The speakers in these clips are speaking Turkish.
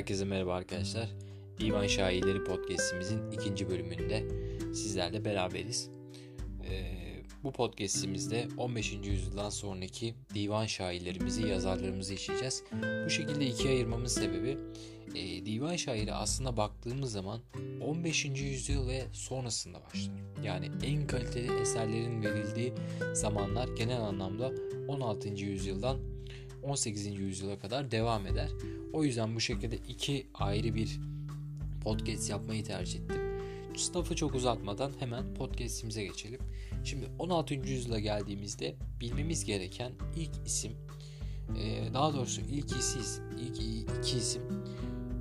Herkese merhaba arkadaşlar. Divan Şairleri podcastimizin ikinci bölümünde sizlerle beraberiz. Ee, bu podcastimizde 15. yüzyıldan sonraki divan şairlerimizi, yazarlarımızı işleyeceğiz. Bu şekilde ikiye ayırmamın sebebi e, divan şairi aslında baktığımız zaman 15. yüzyıl ve sonrasında başlar. Yani en kaliteli eserlerin verildiği zamanlar genel anlamda 16. yüzyıldan 18. yüzyıla kadar devam eder. O yüzden bu şekilde iki ayrı bir podcast yapmayı tercih ettim. Lafı çok uzatmadan hemen podcastimize geçelim. Şimdi 16. yüzyıla geldiğimizde bilmemiz gereken ilk isim, e, daha doğrusu ilk isim, ilk iki isim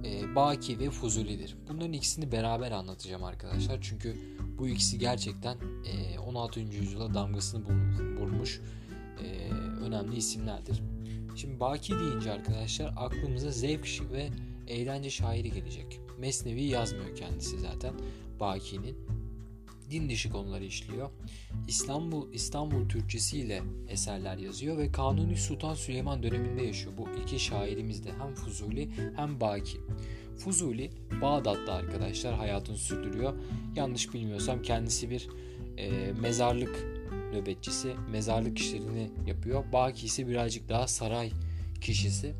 e, Baki ve Fuzuli'dir. Bunların ikisini beraber anlatacağım arkadaşlar. Çünkü bu ikisi gerçekten 16. yüzyıla damgasını vurmuş önemli isimlerdir. Şimdi Baki deyince arkadaşlar aklımıza zevk ve eğlence şairi gelecek. Mesnevi yazmıyor kendisi zaten Baki'nin. Din dışı konuları işliyor. İstanbul İstanbul Türkçesi ile eserler yazıyor ve Kanuni Sultan Süleyman döneminde yaşıyor. Bu iki şairimiz de hem Fuzuli hem Baki. Fuzuli Bağdat'ta arkadaşlar hayatını sürdürüyor. Yanlış bilmiyorsam kendisi bir e, mezarlık nöbetçisi mezarlık işlerini yapıyor. Baki ise birazcık daha saray kişisi.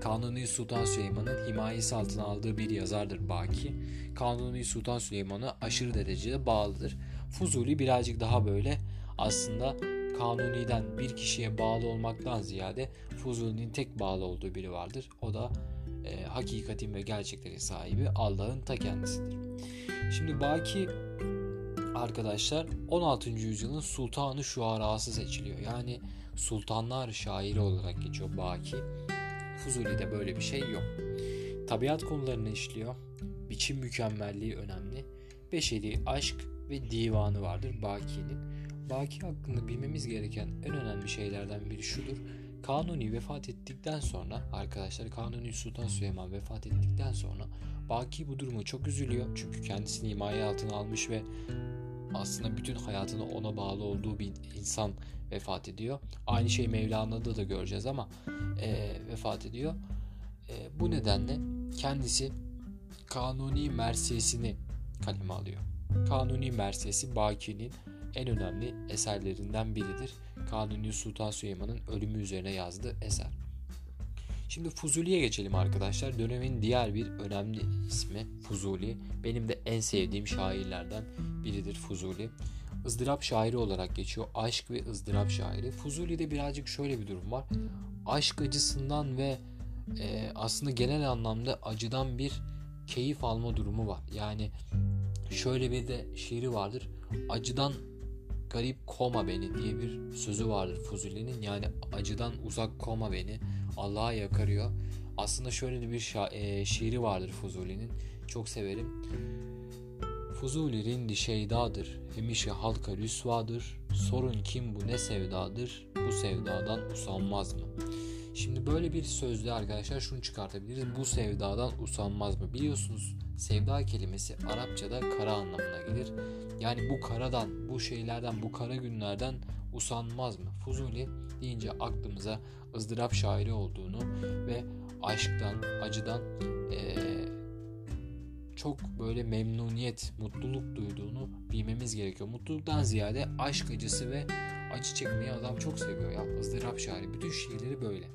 Kanuni Sultan Süleyman'ın himayesi altına aldığı bir yazardır Baki. Kanuni Sultan Süleyman'a aşırı derecede bağlıdır. Fuzuli birazcık daha böyle aslında Kanuni'den bir kişiye bağlı olmaktan ziyade Fuzuli'nin tek bağlı olduğu biri vardır. O da e, hakikatin ve gerçeklerin sahibi Allah'ın ta kendisidir. Şimdi Baki arkadaşlar 16. yüzyılın sultanı şuarası seçiliyor. Yani sultanlar şairi olarak geçiyor Baki. Fuzuli'de böyle bir şey yok. Tabiat konularını işliyor. Biçim mükemmelliği önemli. Beşeri aşk ve divanı vardır Baki'nin. Baki hakkında bilmemiz gereken en önemli şeylerden biri şudur. Kanuni vefat ettikten sonra arkadaşlar Kanuni Sultan Süleyman vefat ettikten sonra Baki bu duruma çok üzülüyor. Çünkü kendisini himaye altına almış ve aslında bütün hayatını ona bağlı olduğu bir insan vefat ediyor. Aynı şey Mevlana'da da göreceğiz ama e, vefat ediyor. E, bu nedenle kendisi Kanuni Mersiyesini kaleme alıyor. Kanuni Mersiyesi Baki'nin en önemli eserlerinden biridir. Kanuni Sultan Süleyman'ın ölümü üzerine yazdığı eser. Şimdi Fuzuli'ye geçelim arkadaşlar. Dönemin diğer bir önemli ismi Fuzuli. Benim de en sevdiğim şairlerden biridir Fuzuli. ızdırap şairi olarak geçiyor. Aşk ve ızdırap şairi. Fuzuli'de birazcık şöyle bir durum var. Aşk acısından ve e, aslında genel anlamda acıdan bir keyif alma durumu var. Yani şöyle bir de şiiri vardır. Acıdan garip koma beni diye bir sözü vardır Fuzuli'nin. Yani acıdan uzak koma beni. Allah'a yakarıyor. Aslında şöyle bir şa- e, şiiri vardır Fuzuli'nin. Çok severim. Fuzuli rindi şeydadır, hemişe halka rüsvadır. Sorun kim bu ne sevdadır, bu sevdadan usanmaz mı? Şimdi böyle bir sözde arkadaşlar şunu çıkartabiliriz. Bu sevdadan usanmaz mı? Biliyorsunuz sevda kelimesi Arapçada kara anlamına gelir. Yani bu karadan, bu şeylerden, bu kara günlerden usanmaz mı? Fuzuli deyince aklımıza ızdırap şairi olduğunu ve aşktan, acıdan ee, çok böyle memnuniyet, mutluluk duyduğunu bilmemiz gerekiyor. Mutluluktan ziyade aşk acısı ve acı çekmeyi adam çok seviyor ya. ızdırap şairi. Bütün şiirleri böyle.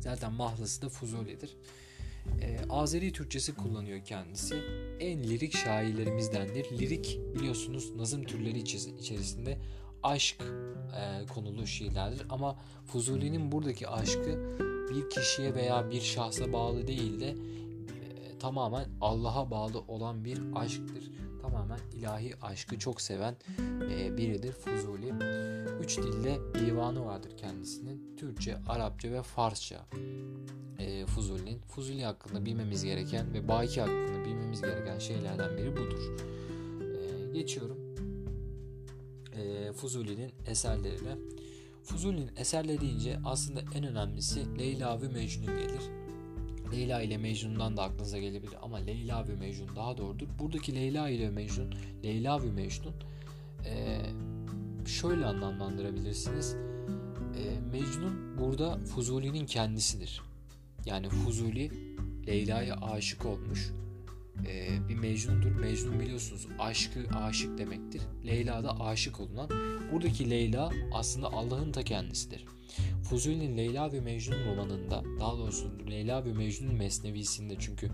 Zaten mahlası da Fuzuli'dir. Ee, Azeri Türkçesi kullanıyor kendisi. En lirik şairlerimizdendir. Lirik biliyorsunuz nazım türleri içerisinde aşk e, konulu şiirlerdir ama Fuzuli'nin buradaki aşkı bir kişiye veya bir şahsa bağlı değil de e, tamamen Allah'a bağlı olan bir aşktır. Tamamen ilahi aşkı çok seven e, biridir Fuzuli. Üç dilde divanı vardır kendisinin. Türkçe, Arapça ve Farsça e, Fuzuli'nin. Fuzuli hakkında bilmemiz gereken ve Baki hakkında bilmemiz gereken şeylerden biri budur. E, geçiyorum e, Fuzuli'nin eserlerine. Fuzuli'nin eserleri deyince aslında en önemlisi Leyla ve Mecnun gelir. Leyla ile Mecnun'dan da aklınıza gelebilir ama Leyla ve Mecnun daha doğrudur. Buradaki Leyla ile Mecnun, Leyla ve Mecnun e, şöyle anlamlandırabilirsiniz. E, Mecnun burada Fuzuli'nin kendisidir. Yani Fuzuli Leyla'ya aşık olmuş e, bir Mecnun'dur. Mecnun biliyorsunuz aşkı aşık demektir. Leyla da aşık olunan. Buradaki Leyla aslında Allah'ın ta kendisidir. Fuzuli'nin Leyla ve Mecnun romanında daha doğrusu Leyla ve Mecnun mesnevisinde çünkü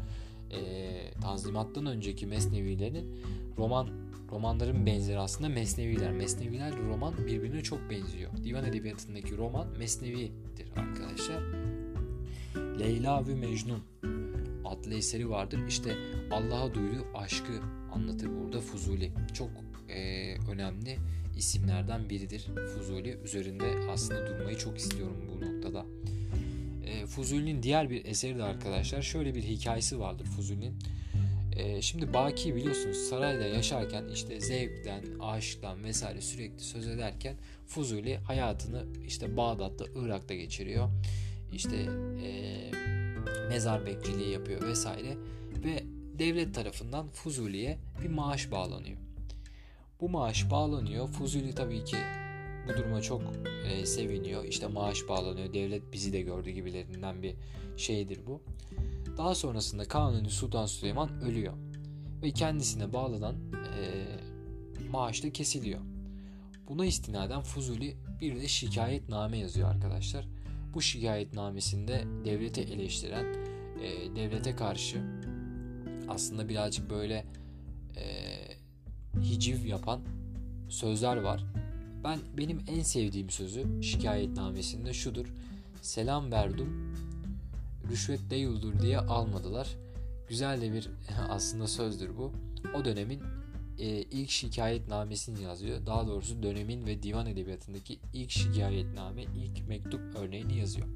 e, Tanzimat'tan önceki mesnevilerin roman romanların benzeri aslında mesneviler. Mesneviler roman birbirine çok benziyor. Divan edebiyatındaki roman mesnevidir arkadaşlar. Leyla ve Mecnun adlı eseri vardır. İşte Allah'a duyduğu aşkı anlatır burada Fuzuli. Çok e, önemli isimlerden biridir Fuzuli. Üzerinde aslında durmayı çok istiyorum bu noktada. E, Fuzuli'nin diğer bir eseri de arkadaşlar şöyle bir hikayesi vardır Fuzuli'nin. E, şimdi Baki biliyorsunuz sarayda yaşarken işte zevkten, aşktan vesaire sürekli söz ederken Fuzuli hayatını işte Bağdat'ta, Irak'ta geçiriyor. İşte e, mezar bekçiliği yapıyor vesaire ve devlet tarafından Fuzuli'ye bir maaş bağlanıyor. Bu maaş bağlanıyor. Fuzuli tabii ki bu duruma çok e, seviniyor. İşte maaş bağlanıyor. Devlet bizi de gördü gibilerinden bir şeydir bu. Daha sonrasında Kanuni Sultan Süleyman ölüyor. Ve kendisine bağlanan e, maaş da kesiliyor. Buna istinaden Fuzuli bir de şikayetname yazıyor arkadaşlar. Bu şikayetnamesinde devleti eleştiren, e, devlete karşı aslında birazcık böyle e, hiciv yapan sözler var. Ben benim en sevdiğim sözü şikayetnamesinde şudur. Selam verdim, rüşvet değildir diye almadılar. Güzel de bir aslında sözdür bu. O dönemin e, ilk şikayetnamesini yazıyor. Daha doğrusu dönemin ve divan edebiyatındaki ilk şikayetname, ilk mektup örneğini yazıyor.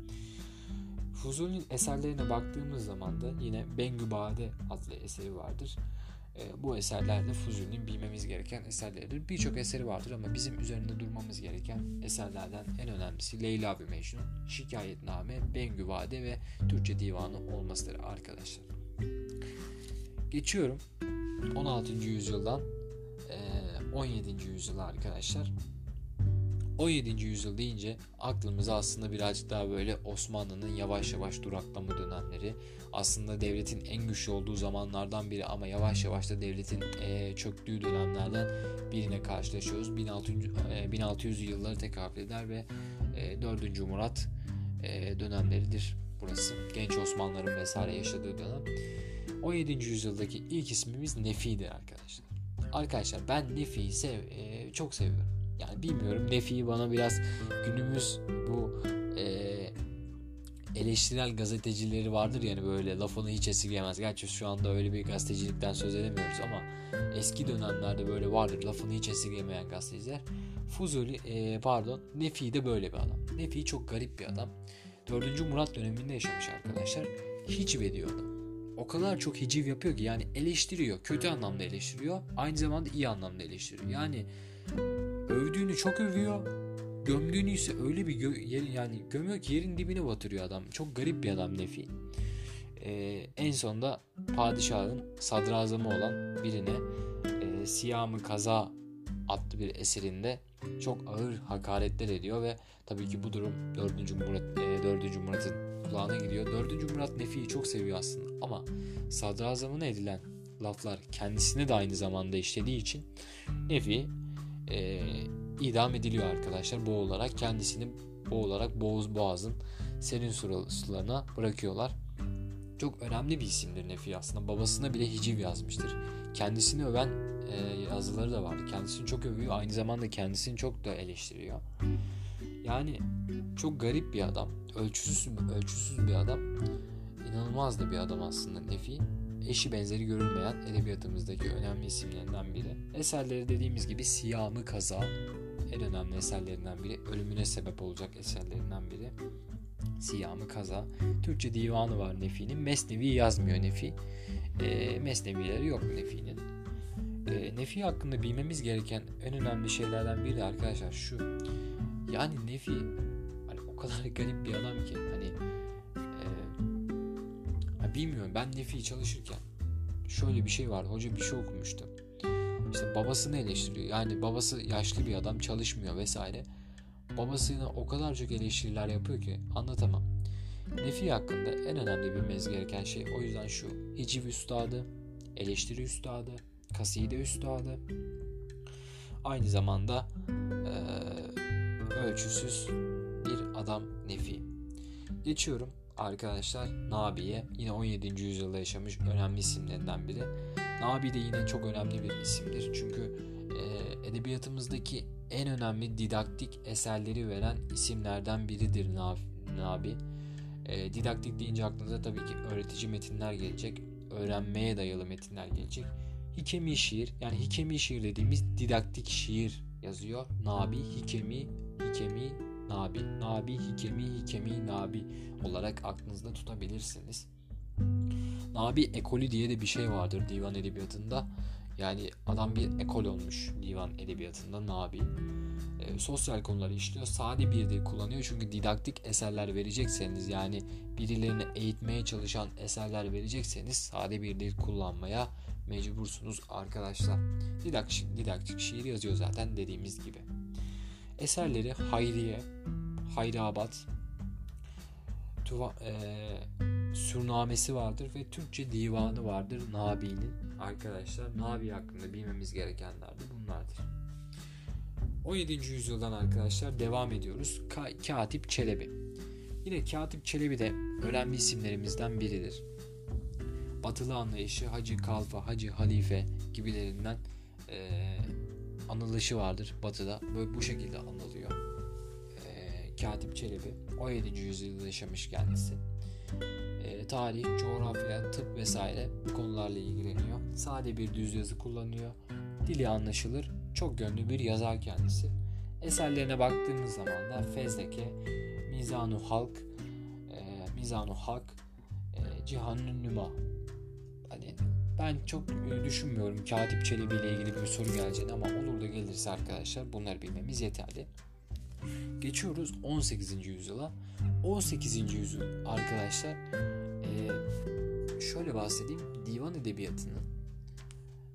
Fuzuli'nin eserlerine baktığımız zaman da yine Bengübade adlı eseri vardır. E, bu eserler de Fuzuli'nin bilmemiz gereken eserleridir. Birçok eseri vardır ama bizim üzerinde durmamız gereken eserlerden en önemlisi Leyla ve Mecnun, Şikayetname, Bengübade ve Türkçe Divanı olmasıdır arkadaşlar. Geçiyorum 16. yüzyıldan 17. yüzyıla arkadaşlar. 17. yüzyıl deyince aklımıza aslında birazcık daha böyle Osmanlı'nın yavaş yavaş duraklama dönemleri aslında devletin en güçlü olduğu zamanlardan biri ama yavaş yavaş da devletin çöktüğü dönemlerden birine karşılaşıyoruz. 1600, e, 1600 yılları tekabül eder ve e, 4. Murat dönemleridir burası. Genç Osmanlıların vesaire yaşadığı dönem. 17. yüzyıldaki ilk ismimiz Nefi'dir arkadaşlar. Arkadaşlar ben Nefi'yi sev, e, çok seviyorum. Yani bilmiyorum Nefi'yi bana biraz günümüz bu e, eleştirel gazetecileri vardır yani böyle lafını hiç esirgemez. Gerçi şu anda öyle bir gazetecilikten söz edemiyoruz ama eski dönemlerde böyle vardır lafını hiç esirgemeyen gazeteciler. Fuzuli e, pardon Nefi de böyle bir adam. Nefi çok garip bir adam. 4. Murat döneminde yaşamış arkadaşlar. Hiç ediyor adam o kadar çok hiciv yapıyor ki yani eleştiriyor. Kötü anlamda eleştiriyor. Aynı zamanda iyi anlamda eleştiriyor. Yani övdüğünü çok övüyor. Gömdüğünü ise öyle bir gö- yer, yani gömüyor ki yerin dibine batırıyor adam. Çok garip bir adam Nefi. Ee, en sonunda padişahın sadrazamı olan birine e, Siyamı Kaza adlı bir eserinde çok ağır hakaretler ediyor ve tabii ki bu durum 4. Murat e, 4. Murat'ın kulağına gidiyor. Dördüncü Murat Nefi'yi çok seviyor aslında ama sadrazamına edilen laflar kendisine de aynı zamanda işlediği için Nefi e, idam ediliyor arkadaşlar boğularak kendisini boğularak Boğaz Boğaz'ın serin sularına bırakıyorlar. Çok önemli bir isimdir Nefi aslında. Babasına bile hiciv yazmıştır. Kendisini öven e, yazıları da vardı. Kendisini çok övüyor. Aynı zamanda kendisini çok da eleştiriyor. Yani çok garip bir adam. Ölçüsüz, ölçüsüz bir adam. İnanılmaz da bir adam aslında Nefi. Eşi benzeri görülmeyen edebiyatımızdaki önemli isimlerinden biri. Eserleri dediğimiz gibi Siyamı Kaza en önemli eserlerinden biri. Ölümüne sebep olacak eserlerinden biri. Siyamı Kaza. Türkçe divanı var Nefi'nin. Mesnevi yazmıyor Nefi. E, mesnevileri yok Nefi'nin. E, Nefi hakkında bilmemiz gereken en önemli şeylerden biri arkadaşlar şu. Yani Nefi hani o kadar garip bir adam ki hani e, bilmiyorum ben Nefi çalışırken şöyle bir şey vardı. Hoca bir şey okumuştu. İşte babasını eleştiriyor. Yani babası yaşlı bir adam çalışmıyor vesaire. Babasına o kadar çok eleştiriler yapıyor ki anlatamam. Nefi hakkında en önemli bilmeniz gereken şey o yüzden şu. Hiciv üstadı, eleştiri üstadı, kaside üstadı. Aynı zamanda e, ölçüsüz bir adam Nefi. Geçiyorum arkadaşlar Nabi'ye. Yine 17. yüzyılda yaşamış önemli isimlerinden biri. Nabi de yine çok önemli bir isimdir. Çünkü e, edebiyatımızdaki en önemli didaktik eserleri veren isimlerden biridir Nabi. E, didaktik deyince aklınıza tabii ki öğretici metinler gelecek. Öğrenmeye dayalı metinler gelecek. Hikemi şiir yani hikemi şiir dediğimiz didaktik şiir yazıyor. Nabi, hikemi, hikemi, nabi. Nabi, hikemi, hikemi, nabi olarak aklınızda tutabilirsiniz. Nabi ekolü diye de bir şey vardır divan edebiyatında. Yani adam bir ekol olmuş divan edebiyatında Nabi. E, sosyal konuları işliyor. Sade bir dil kullanıyor çünkü didaktik eserler verecekseniz yani birilerini eğitmeye çalışan eserler verecekseniz sade bir dil kullanmaya mecbursunuz arkadaşlar. Didaktik, didaktik şiir yazıyor zaten dediğimiz gibi. Eserleri Hayriye, Hayrabat, Tuva, e, Surnamesi vardır ve Türkçe divanı vardır Nabi'nin. Arkadaşlar Nabi hakkında bilmemiz gerekenler de bunlardır. 17. yüzyıldan arkadaşlar devam ediyoruz. Ka- Katip Çelebi. Yine Katip Çelebi de önemli isimlerimizden biridir. Batılı anlayışı Hacı Kalfa, Hacı Halife gibilerinden e, anılışı vardır Batı'da. Böyle bu şekilde anılıyor. E, Katip Çelebi 17. yüzyılda yaşamış kendisi. E, tarih, coğrafya, tıp vesaire bu konularla ilgileniyor. Sade bir düz yazı kullanıyor. Dili anlaşılır. Çok gönlü bir yazar kendisi. Eserlerine baktığımız zaman da Fezleke, Mizanu Halk, e, Mizanu Hak, e, Cihanın Nüma. Hani ben çok e, düşünmüyorum Katip Çelebi ile ilgili bir soru geleceğini ama olur da gelirse arkadaşlar bunları bilmemiz yeterli. Geçiyoruz 18. yüzyıla. 18. yüzyıl arkadaşlar e, şöyle bahsedeyim divan edebiyatının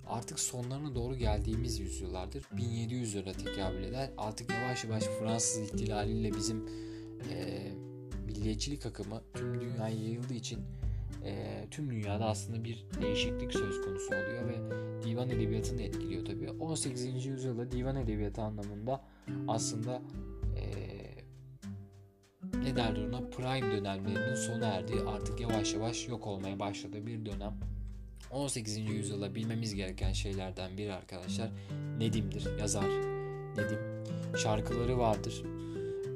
artık sonlarına doğru geldiğimiz yüzyıllardır. 1700 1700'lere tekabül eder. Artık yavaş yavaş Fransız ihtilaliyle bizim e, milliyetçilik akımı tüm dünyaya yayıldığı için e, tüm dünyada aslında bir değişiklik söz konusu oluyor ve divan edebiyatını etkiliyor tabii. 18. yüzyılda divan edebiyatı anlamında aslında ne derler ona prime dönemlerinin sona erdiği artık yavaş yavaş yok olmaya başladığı bir dönem. 18. yüzyılda bilmemiz gereken şeylerden biri arkadaşlar Nedim'dir, yazar Nedim. Şarkıları vardır.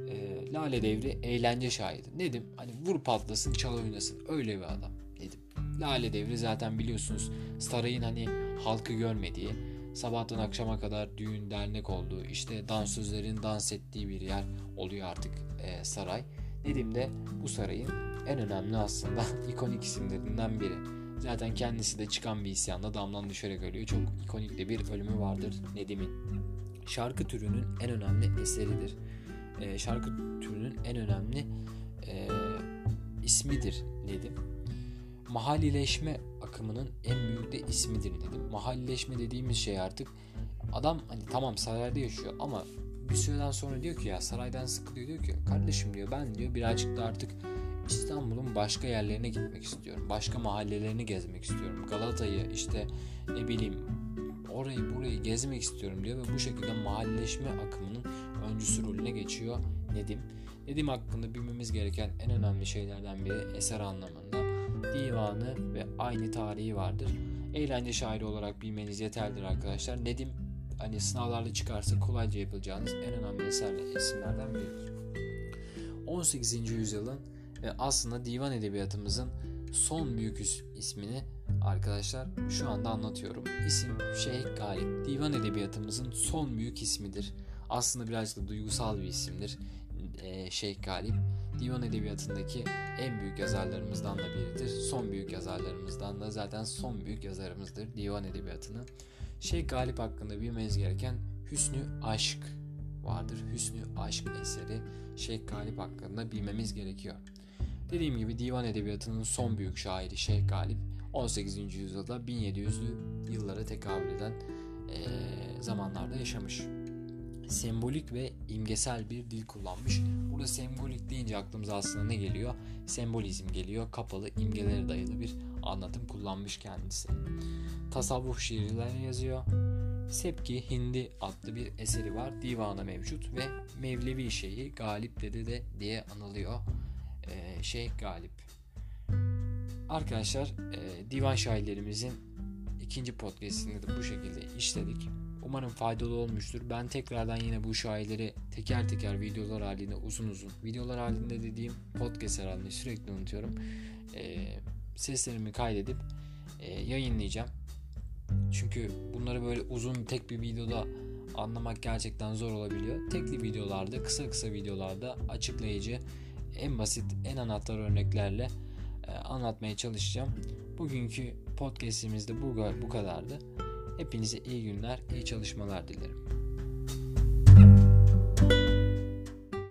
E, Lale Devri eğlence şairi. Nedim hani vur patlasın çal oynasın öyle bir adam Nedim. Lale Devri zaten biliyorsunuz sarayın hani halkı görmediği, sabahtan akşama kadar düğün dernek olduğu, işte dansözlerin dans ettiği bir yer oluyor artık e, saray. Nedim de bu sarayın en önemli aslında ikonik isimlerinden biri. Zaten kendisi de çıkan bir isyanda damdan düşerek ölüyor. Çok ikonik de bir ölümü vardır Nedim'in. Şarkı türünün en önemli eseridir. E, şarkı türünün en önemli e, ismidir Nedim. Mahallileşme akımının en büyük de ismidir Nedim. Mahallileşme dediğimiz şey artık adam hani tamam sarayda yaşıyor ama bir süreden sonra diyor ki ya saraydan sıkılıyor diyor ki kardeşim diyor ben diyor birazcık da artık İstanbul'un başka yerlerine gitmek istiyorum. Başka mahallelerini gezmek istiyorum. Galata'yı işte ne bileyim orayı burayı gezmek istiyorum diyor ve bu şekilde mahalleleşme akımının öncüsü rolüne geçiyor Nedim. Nedim hakkında bilmemiz gereken en önemli şeylerden biri eser anlamında divanı ve aynı tarihi vardır. Eğlence şairi olarak bilmeniz yeterlidir arkadaşlar. Nedim hani sınavlarda çıkarsa kolayca yapılacağınız en önemli eserler, isimlerden biridir. 18. yüzyılın ve aslında divan edebiyatımızın son büyük ismini arkadaşlar şu anda anlatıyorum. İsim Şeyh Galip. Divan edebiyatımızın son büyük ismidir. Aslında birazcık da duygusal bir isimdir. Ee, Şeyh Galip. Divan edebiyatındaki en büyük yazarlarımızdan da biridir. Son büyük yazarlarımızdan da zaten son büyük yazarımızdır divan edebiyatını. Şeyh Galip hakkında bilmeniz gereken Hüsnü Aşk vardır. Hüsnü Aşk eseri Şeyh Galip hakkında bilmemiz gerekiyor. Dediğim gibi divan edebiyatının son büyük şairi Şeyh Galip 18. yüzyılda 1700'lü yıllara tekabül eden e, zamanlarda yaşamış. Sembolik ve imgesel bir dil kullanmış. Burada sembolik deyince aklımıza aslında ne geliyor? Sembolizm geliyor. Kapalı imgelere dayalı bir anlatım kullanmış kendisi. Tasavvuf şiirler yazıyor. Sepki Hindi adlı bir eseri var. Divana mevcut ve Mevlevi şeyhi Galip Dede de diye anılıyor. Ee, Şeyh Galip. Arkadaşlar e, divan şairlerimizin ikinci podcastini de bu şekilde işledik. Umarım faydalı olmuştur. Ben tekrardan yine bu şairleri teker teker videolar halinde uzun uzun videolar halinde dediğim podcast halinde sürekli unutuyorum. E, seslerimi kaydedip e, yayınlayacağım. Çünkü bunları böyle uzun tek bir videoda anlamak gerçekten zor olabiliyor. Tekli videolarda, kısa kısa videolarda açıklayıcı, en basit, en anahtar örneklerle e, anlatmaya çalışacağım. Bugünkü podcast'imizde bu, bu kadardı. Hepinize iyi günler, iyi çalışmalar dilerim.